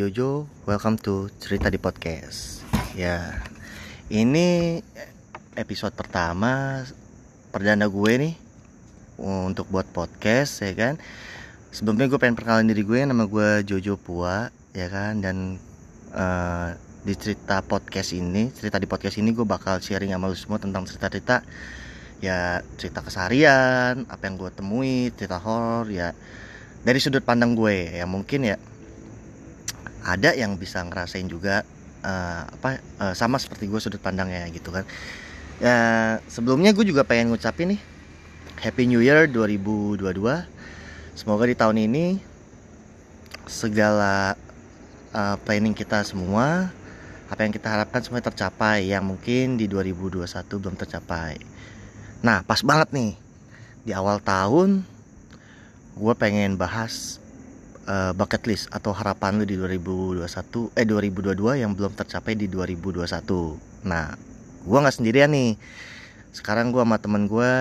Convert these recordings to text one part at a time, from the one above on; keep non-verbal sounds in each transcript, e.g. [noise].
Jojo. Welcome to Cerita di Podcast. Ya, ini episode pertama perdana gue nih untuk buat podcast ya kan. Sebelumnya gue pengen perkenalan diri gue, nama gue Jojo Pua ya kan. Dan uh, di cerita podcast ini, cerita di podcast ini gue bakal sharing sama lu semua tentang cerita-cerita ya cerita keseharian, apa yang gue temui, cerita horor ya dari sudut pandang gue ya mungkin ya ada yang bisa ngerasain juga uh, apa uh, sama seperti gue sudut pandangnya gitu kan. Ya sebelumnya gue juga pengen ngucapin nih Happy New Year 2022 semoga di tahun ini segala uh, planning kita semua apa yang kita harapkan semuanya tercapai yang mungkin di 2021 belum tercapai. Nah pas banget nih di awal tahun gue pengen bahas uh, bucket list atau harapan lu di 2021 eh 2022 yang belum tercapai di 2021 nah gue nggak sendirian nih. Sekarang gue sama temen gue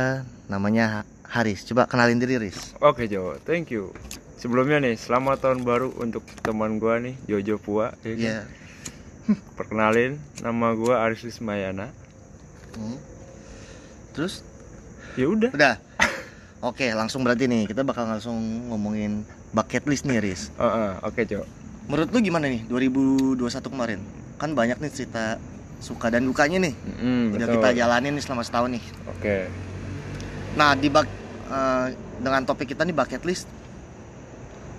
namanya Haris. Coba kenalin diri Haris. Oke Jo. Thank you. Sebelumnya nih selamat tahun baru untuk teman gue nih Jojo Pua. Ya kan? yeah. [laughs] perkenalin nama gue Aris Mayana hmm. terus? Ya udah. Udah. Oke, langsung berarti nih kita bakal langsung ngomongin bucket list nih, Riz. Uh, uh, Oke, okay, Cok. Menurut lu gimana nih 2021 kemarin? Kan banyak nih cerita suka dan dukanya nih. Mm, Udah betul. kita jalanin nih selama setahun nih. Oke. Okay. Nah, di bak uh, dengan topik kita nih bucket list.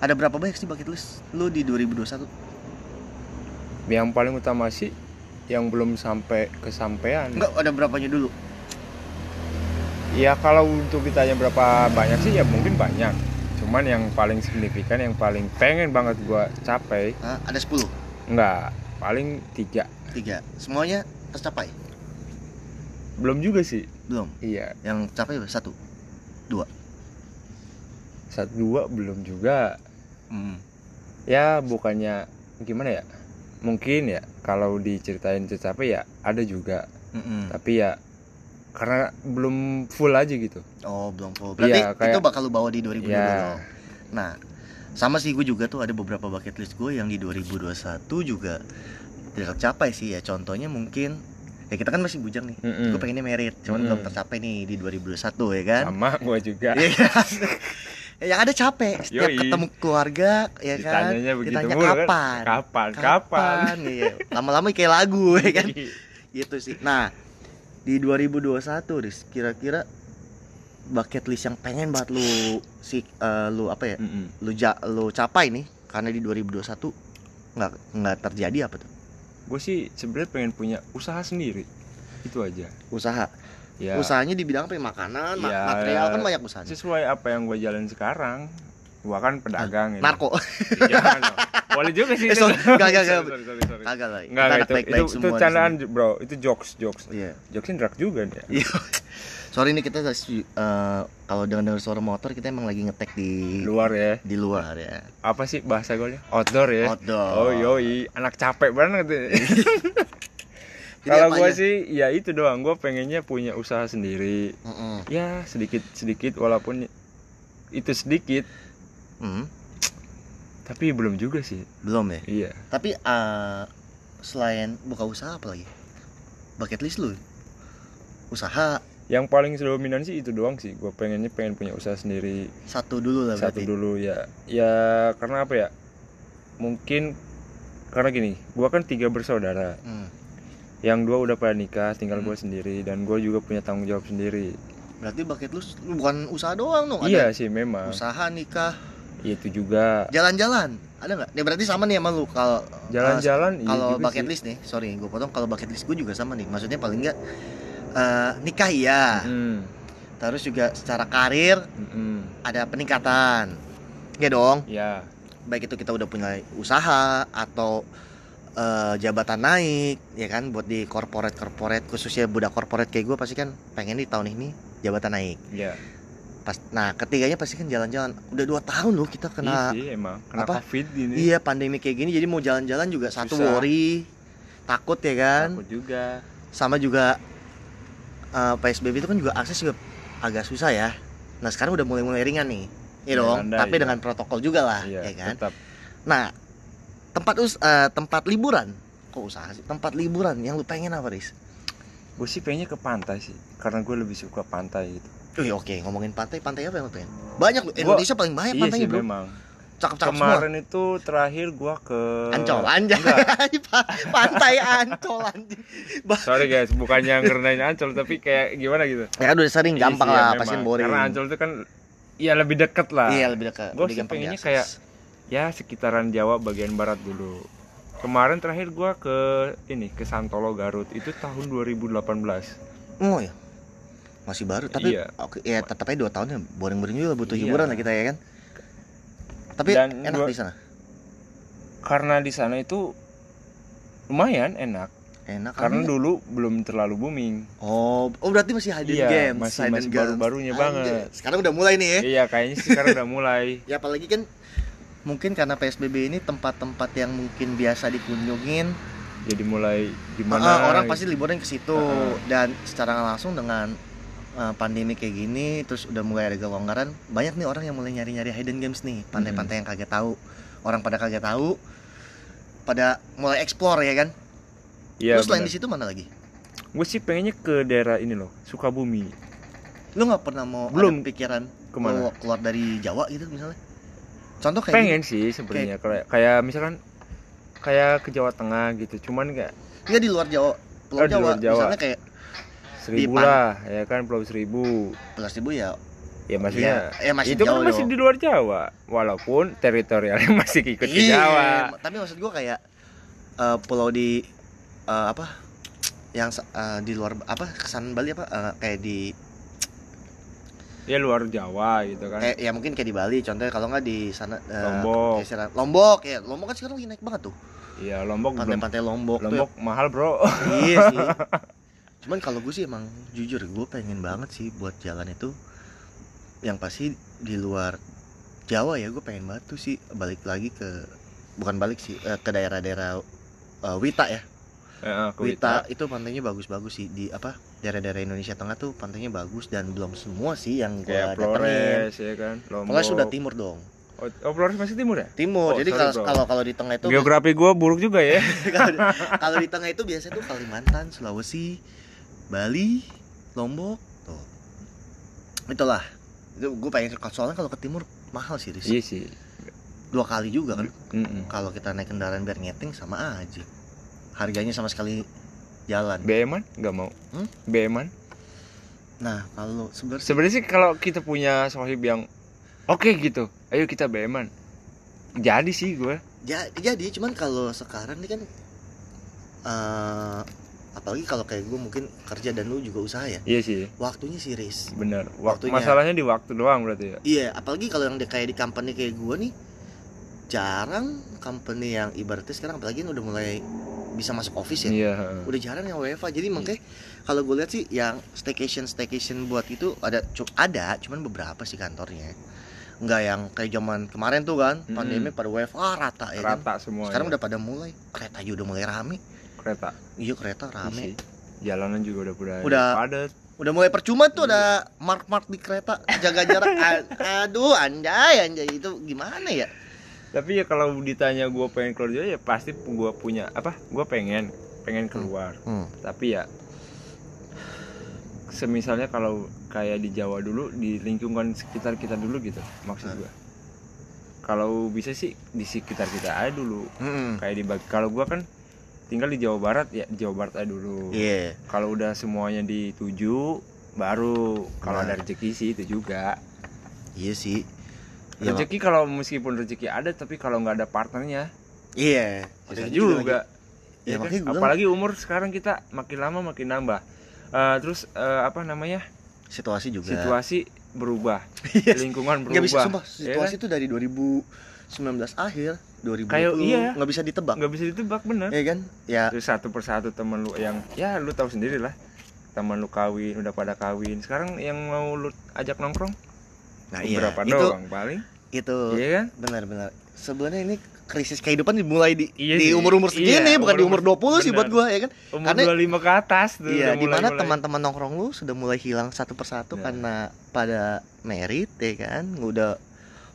Ada berapa banyak sih bucket list lu di 2021? Yang paling utama sih yang belum sampai kesampaian. Enggak, ada berapanya dulu? ya kalau untuk ditanya berapa banyak sih ya mungkin banyak cuman yang paling signifikan yang paling pengen banget gua capai. Hah, ada 10? enggak paling tiga. Tiga. Semuanya tercapai? Belum juga sih. Belum? Iya. Yang capai satu? Dua? Satu dua belum juga. Hmm. ya bukannya gimana ya? Mungkin ya kalau diceritain tercapai ya ada juga. Mm -mm. tapi ya karena belum full aja gitu oh belum full berarti ya, kayak, itu bakal lu bawa di 2022 ya. nah sama sih gue juga tuh ada beberapa bucket list gue yang di 2021 juga tidak tercapai sih ya contohnya mungkin ya kita kan masih bujang nih mm -mm. gue pengennya merit cuman mm -mm. belum tercapai nih di 2021 ya kan sama gue juga iya kan? [laughs] ya, yang ada capek setiap Yoi. ketemu keluarga ya kan ditanya mulu, kapan kan? kapan kapan, kapan? iya lama-lama kayak lagu ya kan [laughs] gitu sih nah di 2021 Riz kira-kira bucket list yang pengen banget lu si uh, lu apa ya mm -hmm. lu ja, lu capai nih karena di 2021 nggak nggak terjadi apa tuh gue sih sebenarnya pengen punya usaha sendiri itu aja usaha ya. usahanya di bidang apa ya? makanan ya, material kan banyak usaha sesuai apa yang gue jalan sekarang gua kan pedagang ini. narko iya boleh juga sih eh, sorry, gak gak gak kagak lah nggak itu itu, itu candaan bro. Itu jokes jokes. Iya. Yeah. jokesnya drag juga nih iya. [laughs] Sorry nih kita uh, kalau dengar dengar suara motor kita emang lagi ngetek di luar ya. di luar ya. Apa sih bahasa gue outdoor ya? Outdoor. Oh yoi. Anak capek banget [laughs] kalau gue sih ya itu doang. Gue pengennya punya usaha sendiri. Mm -mm. ya sedikit sedikit walaupun itu sedikit. Hmm. Tapi belum juga sih. Belum ya? Iya. Tapi uh, selain buka usaha apa lagi? Bucket list lu? Usaha. Yang paling dominan sih itu doang sih. Gue pengennya pengen punya usaha sendiri. Satu dulu lah satu dulu ya. Ya karena apa ya? Mungkin karena gini gue kan tiga bersaudara. Hmm. yang dua udah pada nikah tinggal hmm. gue sendiri dan gue juga punya tanggung jawab sendiri. Berarti bucket list lu bukan usaha doang dong iya sih memang. usaha nikah itu juga. Jalan-jalan. Ada nggak? Ya berarti sama nih sama lu kalau jalan-jalan uh, kalau iya bucket sih. list nih, sorry gue potong kalau bucket list gue juga sama nih. Maksudnya paling enggak uh, nikah iya. Mm. Terus juga secara karir mm ada peningkatan. Ya dong. Iya. Baik itu kita udah punya usaha atau uh, jabatan naik ya kan buat di corporate corporate khususnya budak corporate kayak gue pasti kan pengen di tahun ini jabatan naik. Iya pas nah ketiganya pasti kan jalan-jalan. Udah dua tahun loh kita kena iya sih, emang. Kena apa? Covid ini. Iya pandemi kayak gini jadi mau jalan-jalan juga satu worry takut ya kan? Takut juga. Sama juga uh, eh, psbb itu kan juga akses juga agak susah ya. Nah sekarang udah mulai mulai ringan nih. Iya dong, tapi iya. dengan protokol juga lah, iya, ya kan. Tetap. Nah, tempat us eh, tempat liburan. Kok usaha sih? Tempat liburan yang lu pengen apa Riz? gue sih pengennya ke pantai sih karena gue lebih suka pantai gitu Wih, oke ngomongin pantai pantai apa yang lu pengen? Banyak Gua- Indonesia paling banyak iya pantainya sih bro. memang. Cakep-cakep semua. Kemarin itu terakhir gue ke Ancol anjay. [laughs] Pantai Ancol anjing. Sorry guys bukannya ngerendahin ancol tapi kayak gimana gitu. Ya udah sering Iya gampang sih, ya, lah memang. pasti boring. Karena ancol itu kan ya lebih deket lah. Iya lebih dekat Gua lebih sih gampang pengennya kayak- ya sekitaran Jawa bagian barat dulu. Kemarin terakhir gua ke ini ke Santolo Garut. Itu tahun 2018 oh ya masih baru tapi Iya. oke ya tetap aja dua tahun ya boring-boring juga butuh Iya. hiburan lah kita ya kan tapi Dan enak gua- di sana karena di sana itu lumayan enak enak karena dulu belum terlalu booming oh oh berarti masih hidden Iya, games masih- hidden masih games. baru-barunya Anjay. banget. sekarang udah mulai nih ya iya kayaknya sekarang udah mulai [laughs] ya apalagi kan mungkin karena PSBB ini tempat-tempat yang mungkin biasa dikunjungin jadi mulai gimana orang gitu. pasti liburan ke situ Heeh. dan secara langsung dengan uh, pandemi kayak gini terus udah mulai ada kelonggaran banyak nih orang yang mulai nyari-nyari hidden games nih. Pantai-pantai yang kagak tahu. Orang pada kagak tahu pada mulai explore ya kan? Iya terus selain di situ mana lagi? Gue sih pengennya ke daerah ini loh Sukabumi. Lu nggak pernah mau Belum. ada pikiran Ke mana? mau keluar dari Jawa gitu misalnya? Contoh kayak pengen sih sebenarnya kayak kayak misalkan kayak ke Jawa Tengah gitu cuman kayak. Nggak di luar Jawa. Pulau Oh, di Jawa, luar Jawa. misalnya kayak seribu pan- lah ya kan Pulau Seribu Pulau Seribu ya ya maksudnya ya, eh, masih itu kan jauh masih dong. di luar Jawa walaupun teritorialnya [laughs] masih ikut ke Iya, Jawa tapi maksud gua kayak eh, pulau di eh, apa yang eh, di luar apa kesan Bali apa eh, kayak di ya luar Jawa gitu kan kayak ya mungkin kayak di Bali contohnya kalau nggak di sana eh, Lombok. sana- Lombok ya Lombok kan sekarang lagi naik banget tuh iya Lombok pantai-pantai Lombok, tuh Lombok mahal bro ya. iya sih [laughs] cuman kalau gue sih emang jujur gue pengen banget sih buat jalan itu yang pasti di luar Jawa ya gue pengen banget tuh sih balik lagi ke bukan balik sih eh, ke daerah-daerah eh, Wita ya ke Wita Wita. itu pantainya bagus-bagus sih di apa daerah-daerah Indonesia Tengah tuh pantainya bagus dan belum semua sih yang gue datengin. Flores ya kan Lombok Flores sudah timur dong. oh, oh, Flores masih timur ya Timur. Oh, Jadi kalau kalau kalau di tengah itu geografi gue buruk juga ya [laughs] kalau kalau di tengah itu biasanya tuh Kalimantan, Sulawesi, Bali, Lombok tuh. Itulah. Itu gue pengen soalnya kalau ke timur mahal sih, Riz. iya sih Dua kali juga kan. Kalau kita naik kendaraan biar nyeting sama aja. Harganya sama sekali jalan. BM-an nggak mau Hmm? BM-an Nah, kalau sebenarnya sebenarnya sih kalau kita punya sohib yang oke gitu ayo kita BM-an jadi sih gue Ja- jadi cuman kalau sekarang ini kan eh apalagi kalau kayak gue mungkin kerja dan lu juga usaha ya. Iya sih. Waktunya sih Riz. Bener. Waktu Waktunya. masalahnya di waktu doang berarti ya? Iya apalagi kalau yang di- kayak di company kayak gue nih jarang company yang ibaratnya sekarang apalagi udah mulai bisa masuk office ya. Iya udah jarang yang WFA jadi makanya kalau gue lihat sih yang staycation staycation buat itu ada ada cuman beberapa sih kantornya. Nggak yang kayak zaman kemarin tuh kan pandemi pada WFA rata ya kan? Rata semua sekarang ya. udah pada mulai. Kereta aja udah mulai rame kereta. Iya kereta Iya rame sih. jalanan juga udah udah, Udah- padat. udah mulai percuma tuh ada mark mark di kereta. Jaga jarak. Aduh anjay anjay. Itu gimana ya? Tapi ya kalau ditanya gue pengen keluar Jawa ya pasti gue punya apa gue pengen pengen keluar. Hmm. tapi ya semisalnya kalau kayak di Jawa dulu di lingkungan sekitar kita dulu gitu maksud Hmm. gua. Kalau bisa sih di sekitar kita aja dulu. Hmm. kayak di kalau gua kan tinggal di Jawa Barat ya di Jawa Barat aja dulu. Iya. Kalau udah semuanya dituju baru. Kalau Nah. ada rezeki sih itu juga. Iya sih. Iya, rezeki kalau meskipun rezeki ada tapi kalau nggak ada partnernya iya. Makanya juga. lagi- Ya Ya, kan? apalagi umur sekarang kita makin lama makin nambah. Eh, terus eh, apa namanya? Situasi juga. Situasi berubah. [laughs] Iya. lingkungan berubah nggak bisa sumpah ya situasi kan? itu dari 2019 akhir 2020 Kayak iya. nggak bisa ditebak. Nggak bisa ditebak bener. Ya kan? Ya. Terus satu persatu temen lu yang ya lu tahu sendiri lah. Teman lu kawin udah pada kawin. Sekarang yang mau lu ajak nongkrong? Nah iya. Berapa itu doang paling. itu iya kan? benar-benar sebenarnya ini krisis kehidupan dimulai di Iya di umur-umur segini Iya, bukan di umur umur-umur 20 sih buat bener. gua ya kan? Umur Karena- 25 ke atas tuh Iya, di mana teman-teman nongkrong lu sudah mulai hilang satu persatu Nah. karena pada merit ya kan, udah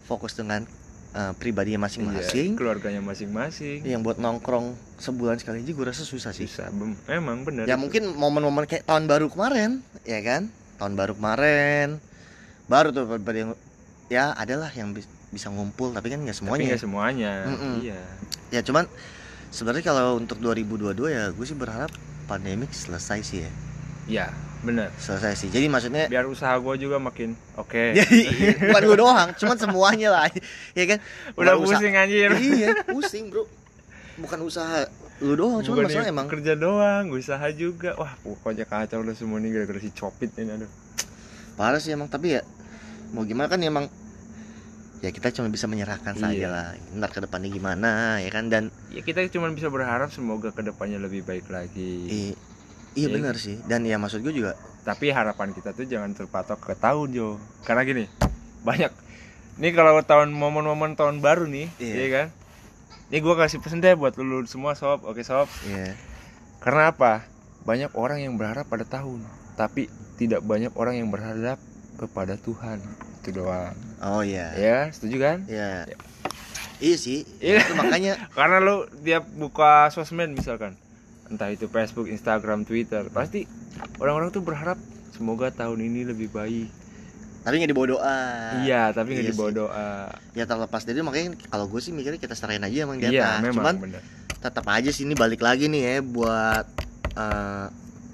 fokus dengan uh, pribadinya masing-masing. Iya, keluarganya masing-masing. Yang buat nongkrong sebulan sekali aja gue rasa susah sih. Susah emang bener. Ya itu. mungkin momen-momen kayak tahun baru kemarin ya kan? Tahun baru kemarin. Baru tuh yang ya adalah yang bisa ngumpul tapi kan nggak semuanya. Tapi nggak semuanya mm -mm. iya. Ya cuman sebenarnya kalau untuk 2022 ya gue sih berharap pandemik selesai sih ya. Ya bener. Selesai sih. Jadi maksudnya biar usaha gue juga makin oke. [laughs] Okay. bukan gue doang cuman semuanya lah. Ya kan? Udah pusing usaha, anjir. Iya pusing bro. Bukan usaha lu doang cuman masalah emang kerja doang usaha juga. Wah pokoknya kacau udah semua nih gara-gara si copit ini aduh. Parah sih emang tapi ya mau gimana kan emang ya kita cuma bisa menyerahkan iya. saja lah. Ntar ke depannya gimana ya kan? Dan ya kita cuma bisa berharap semoga ke depannya lebih baik lagi. Iya benar sih. Dan ya maksud gue juga. Tapi harapan kita tuh jangan terpatok ke tahun Jo. Karena gini, banyak. Ini kalau tahun momen-momen tahun baru nih, iya yeah. kan? Ini gue kasih pesen deh buat lu semua sob, oke sob. Iya. Karena apa? Banyak orang yang berharap pada tahun, tapi tidak banyak orang yang berharap kepada Tuhan. Itu doang. Oh iya. Ya, setuju kan? Iya. Yeah. Iya sih. Iya. Itu makanya [laughs] karena lu tiap buka sosmed misalkan entah itu Facebook, Instagram, Twitter, pasti orang-orang tuh berharap semoga tahun ini lebih baik. Tapi nggak dibawa doa. Iya, tapi nggak iya dibawa doa. Ya terlepas dari makanya kalau gue sih mikirnya kita serahin aja emang dia. Iya, memang, Cuman tetap aja sih ini balik lagi nih ya buat uh,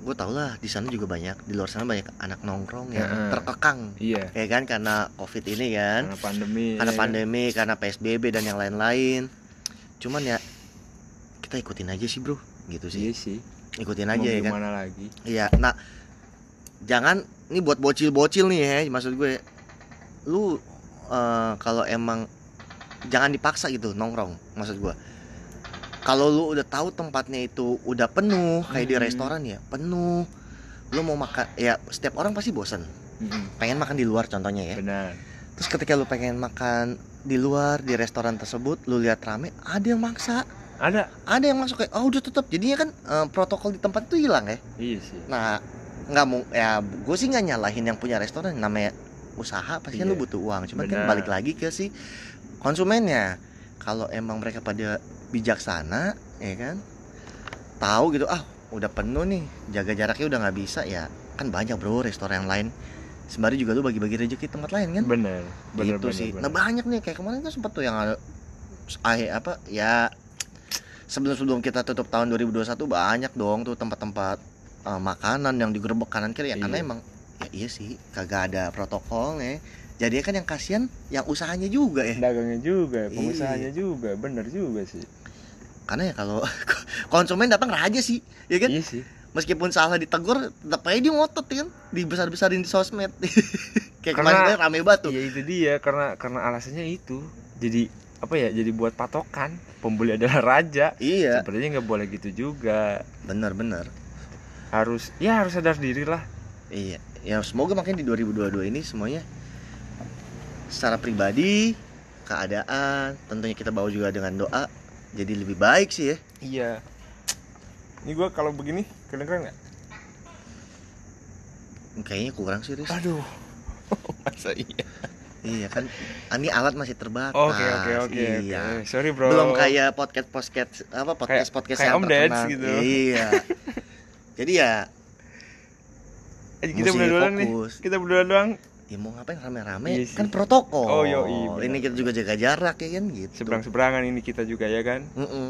gue tau lah di sana juga banyak di luar sana banyak anak nongkrong yang ya, terkekang iya ya kan karena covid ini kan karena pandemi karena ya. pandemi karena psbb dan yang lain-lain cuman ya kita ikutin aja sih bro gitu sih. Iya sih. Ikutin aja Mau ya kan lagi? Iya nah jangan ini buat bocil-bocil nih ya maksud gue. Lu uh, kalau emang jangan dipaksa gitu nongkrong maksud gue kalau lu udah tahu tempatnya itu udah penuh kayak hmm. di restoran ya penuh. Lu mau makan ya setiap orang pasti bosan hmm. pengen makan di luar contohnya ya. Benar. Terus ketika lu pengen makan di luar di restoran tersebut lu lihat rame ada yang maksa ada. Ada yang masuk kayak oh udah tutup. Jadinya kan uh, protokol di tempat itu hilang ya? Iya sih. Nah nggak mau ya gue sih nggak nyalahin yang punya restoran namanya usaha pasti kan iya. lu butuh uang. Cuman kan balik lagi ke si konsumennya. Kalau emang mereka pada bijaksana ya kan tahu gitu ah udah penuh nih jaga jaraknya udah nggak bisa ya kan banyak bro restoran yang lain. Sembari juga lu bagi-bagi rezeki tempat lain kan? Bener bener gitu bener, sih. bener. nah banyak nih kayak kemarin kan sempet tuh yang ada apa ya sebelum sebelum kita tutup tahun 2021 banyak dong tuh tempat-tempat uh, makanan yang digerebek kanan kiri ya. Iya. karena emang ya iya sih kagak ada protokolnya. Jadi kan yang kasihan yang usahanya juga ya. Dagangnya juga pengusahanya iya. juga bener juga sih. Karena ya kalau [laughs] konsumen datang raja sih ya kan? Iya sih. Meskipun salah ditegur tetap aja dia ngotot ya kan? Dibesar besarin di sosmed. [laughs] Kayak karena, kemarin rame batu iya itu dia karena karena alasannya itu. Jadi apa ya jadi buat patokan. Pembeli adalah raja. Iya. Sepertinya nggak boleh gitu juga. Benar-benar harus ya harus sadar diri lah. Iya. Ya semoga makin di 2022 ini semuanya secara pribadi keadaan tentunya kita bawa juga dengan doa jadi lebih baik sih ya. Iya. Ini gue kalau begini kedengeran nggak? Kayaknya kurang sih Riz. aduh. [laughs] Masa iya Iya kan, ini alat masih terbatas. Oke oke oke. Iya. Sorry bro. Belum kayak podcast podcast apa podcast kayak, podcast kayak yang Om terkenal. gitu. Iya. [laughs] Jadi ya. kita berdua doang nih. Kita berdua doang. Ya mau ngapain rame-rame? Iya kan protokol. Oh yo iya. Ini kita juga jaga jarak ya kan gitu. Seberang-seberangan ini kita juga ya kan. Mm -mm.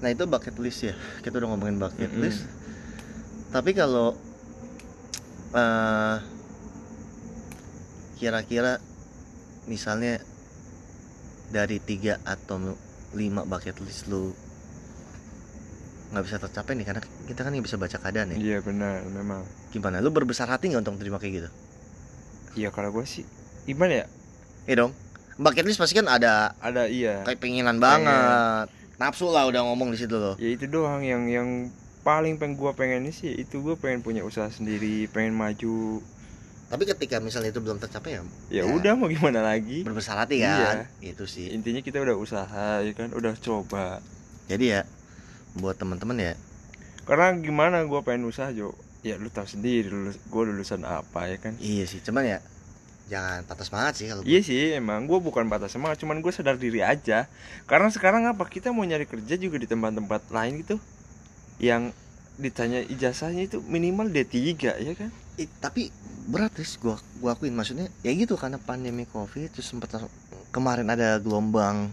Nah itu bucket list ya. Kita udah ngomongin bucket mm -mm. list. Tapi kalau uh, kira-kira misalnya dari tiga atau lima bucket list lu nggak bisa tercapai nih karena kita kan nggak bisa baca keadaan ya. Iya benar memang. Gimana lu berbesar hati nggak untuk terima kayak gitu? Iya kalau gue sih gimana ya? Iya dong. Bucket list pasti kan ada ada iya. kayak penginan banget. Nafsu lah udah ngomong di situ loh. Ya itu doang yang yang paling pengen gue pengen sih itu gue pengen punya usaha sendiri pengen maju tapi ketika misalnya itu belum tercapai ya ya, ya udah mau gimana lagi? berbesar hati kan iya. itu sih. Intinya kita udah usaha ya kan? Udah coba. Jadi ya buat teman-teman ya. Karena gimana gue pengen usaha Jo? Ya lu tahu sendiri lulus gue lulusan apa ya kan? Iya sih cuman ya jangan patah semangat sih kalau iya sih emang gue bukan patah semangat cuman gue sadar diri aja. Karena sekarang apa? Kita mau nyari kerja juga di tempat-tempat lain gitu. Yang ditanya ijazahnya itu minimal D3 ya kan Eh, tapi berat sih gua gua akuin maksudnya ya gitu karena pandemi covid terus sempat kemarin ada gelombang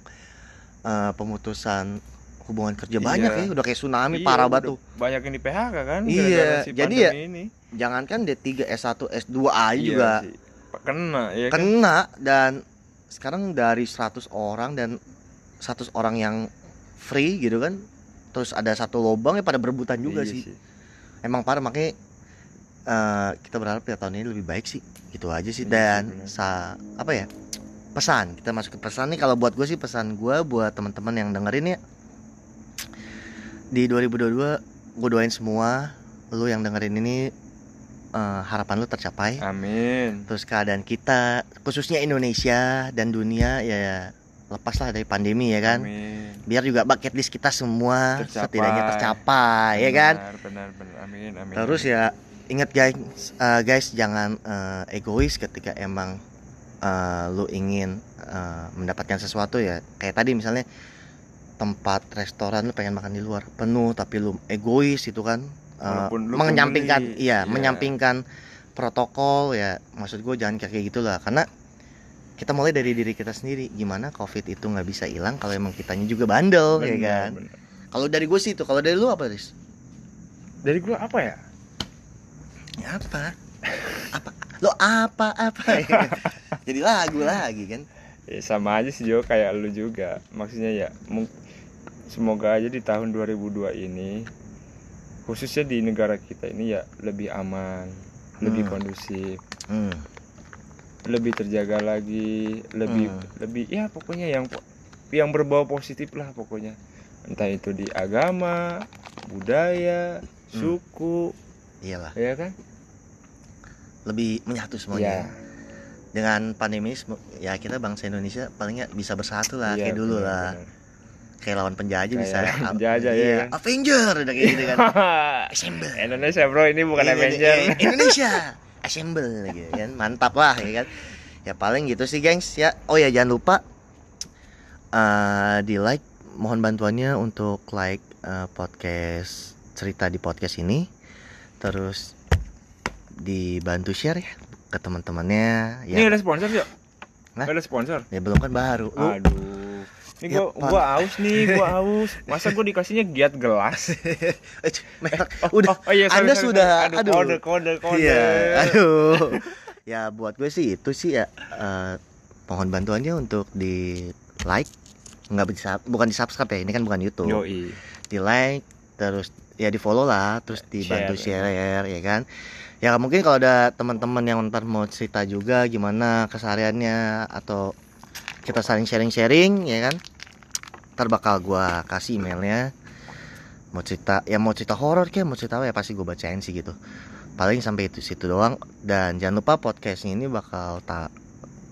eh, pemutusan hubungan kerja banyak Iya. ya udah kayak tsunami Iya, parah tuh banyak yang di PHK kan Iya, si jadi ya, ini. jangankan D3 S1 S2 A Iya juga sih. kena ya kan kena dan sekarang dari 100 orang dan 100 orang yang free gitu kan terus ada satu lubang ya pada berebutan juga Iya sih. emang parah makanya eh, kita berharap ya tahun ini lebih baik sih. Gitu aja sih. Iya dan benar. sa apa ya pesan. Kita masuk ke pesan nih. Kalau buat gue sih pesan gue buat teman-teman yang dengerin ya di 2022 gue doain semua lu yang dengerin ini eh, harapan lu tercapai. Amin. Terus keadaan kita khususnya Indonesia dan dunia ya lepaslah dari pandemi ya kan? Amin. Biar juga bucket list kita semua Tercapai. setidaknya tercapai. ya kan? Benar benar benar. Amin amin terus ya ingat guys eh, guys jangan eh, egois ketika emang eh, lu ingin eh, mendapatkan sesuatu ya. Kayak tadi misalnya tempat restoran lu pengen makan di luar. Penuh tapi lu egois itu kan. Lu menyampingkan pembeli, iya iya. menyampingkan protokol ya. Maksud gue jangan kayak gitulah karena kita mulai dari diri kita sendiri. Gimana covid itu nggak bisa hilang kalau emang kitanya juga bandel ya Benar, kan? kalau dari gue sih itu. Kalau dari lu apa Riz? dari gua apa ya Apa apa lo apa apa [laughs] jadi lagu lagi kan ya sama aja sih Jo kayak lu juga maksudnya ya semoga aja di tahun 2002 ini khususnya di negara kita ini ya lebih aman lebih Hmm. kondusif hmm. lebih terjaga lagi lebih Hmm. lebih ya pokoknya yang yang berbau positif lah pokoknya entah itu di agama budaya Hmm. Iyalah. Ya kan? Lebih menyatu ya semuanya dengan pandemi ini ya kita bangsa Indonesia paling nggak bisa bersatu lah Iya, kayak dulu benar, lah. benar. kayak lawan penjajah Kayak bisa. penjajah, iya, ya. Avenger udah kayak gitu kan. [laughs] Assemble. Indonesia bro ini bukan Iya, Avenger. Iya, [laughs] Indonesia. Assemble gitu kan. Mantap lah ya kan. Ya paling gitu sih gengs. Ya oh ya jangan lupa eh di like mohon bantuannya untuk like eh, podcast cerita di podcast ini terus dibantu share ya ke teman-temannya ini ya ada sponsor yuk Hah? ada sponsor ya belum kan baru lu Aduh. Ini Ya, gua Pak. gua aus nih, gua [laughs] aus. Masa gua dikasihnya giat gelas? [laughs] Eh, merek. Oh, udah oh, iya, sorry, Anda sorry, sudah sorry. Aduh, kode kode kode. Iya, aduh. [laughs] ya buat gue sih itu sih ya eh, mohon bantuannya untuk di like nggak bisa bukan di subscribe ya ini kan bukan YouTube Yoi. di like terus ya di follow lah terus dibantu Share, share, ya kan? Ya mungkin kalau ada teman-teman yang ntar mau cerita juga gimana kesehariannya atau kita saling sharing-sharing ya kan? Ntar bakal gua kasih emailnya. Mau cerita ya mau cerita horor kayak mau cerita apa ya pasti gue bacain sih gitu. Paling sampai itu situ doang. Dan jangan lupa podcastnya ini bakal ta-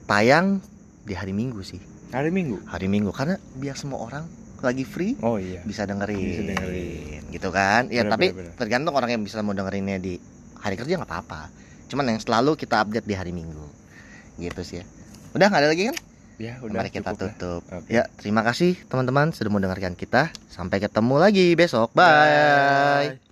tayang di hari minggu sih. Hari Minggu. hari minggu karena biar semua orang lagi free Oh iya. bisa dengerin, Bisa dengerin. gitu kan ya Bener, tapi bener, bener. tergantung orang yang bisa mau dengerinnya di hari kerja nggak apa-apa cuman yang selalu kita update di hari minggu gitu sih ya udah nggak ada lagi kan Ya, udah mari kita lah. tutup Oke. ya terima kasih teman-teman sudah mau dengarkan kita sampai ketemu lagi besok bye.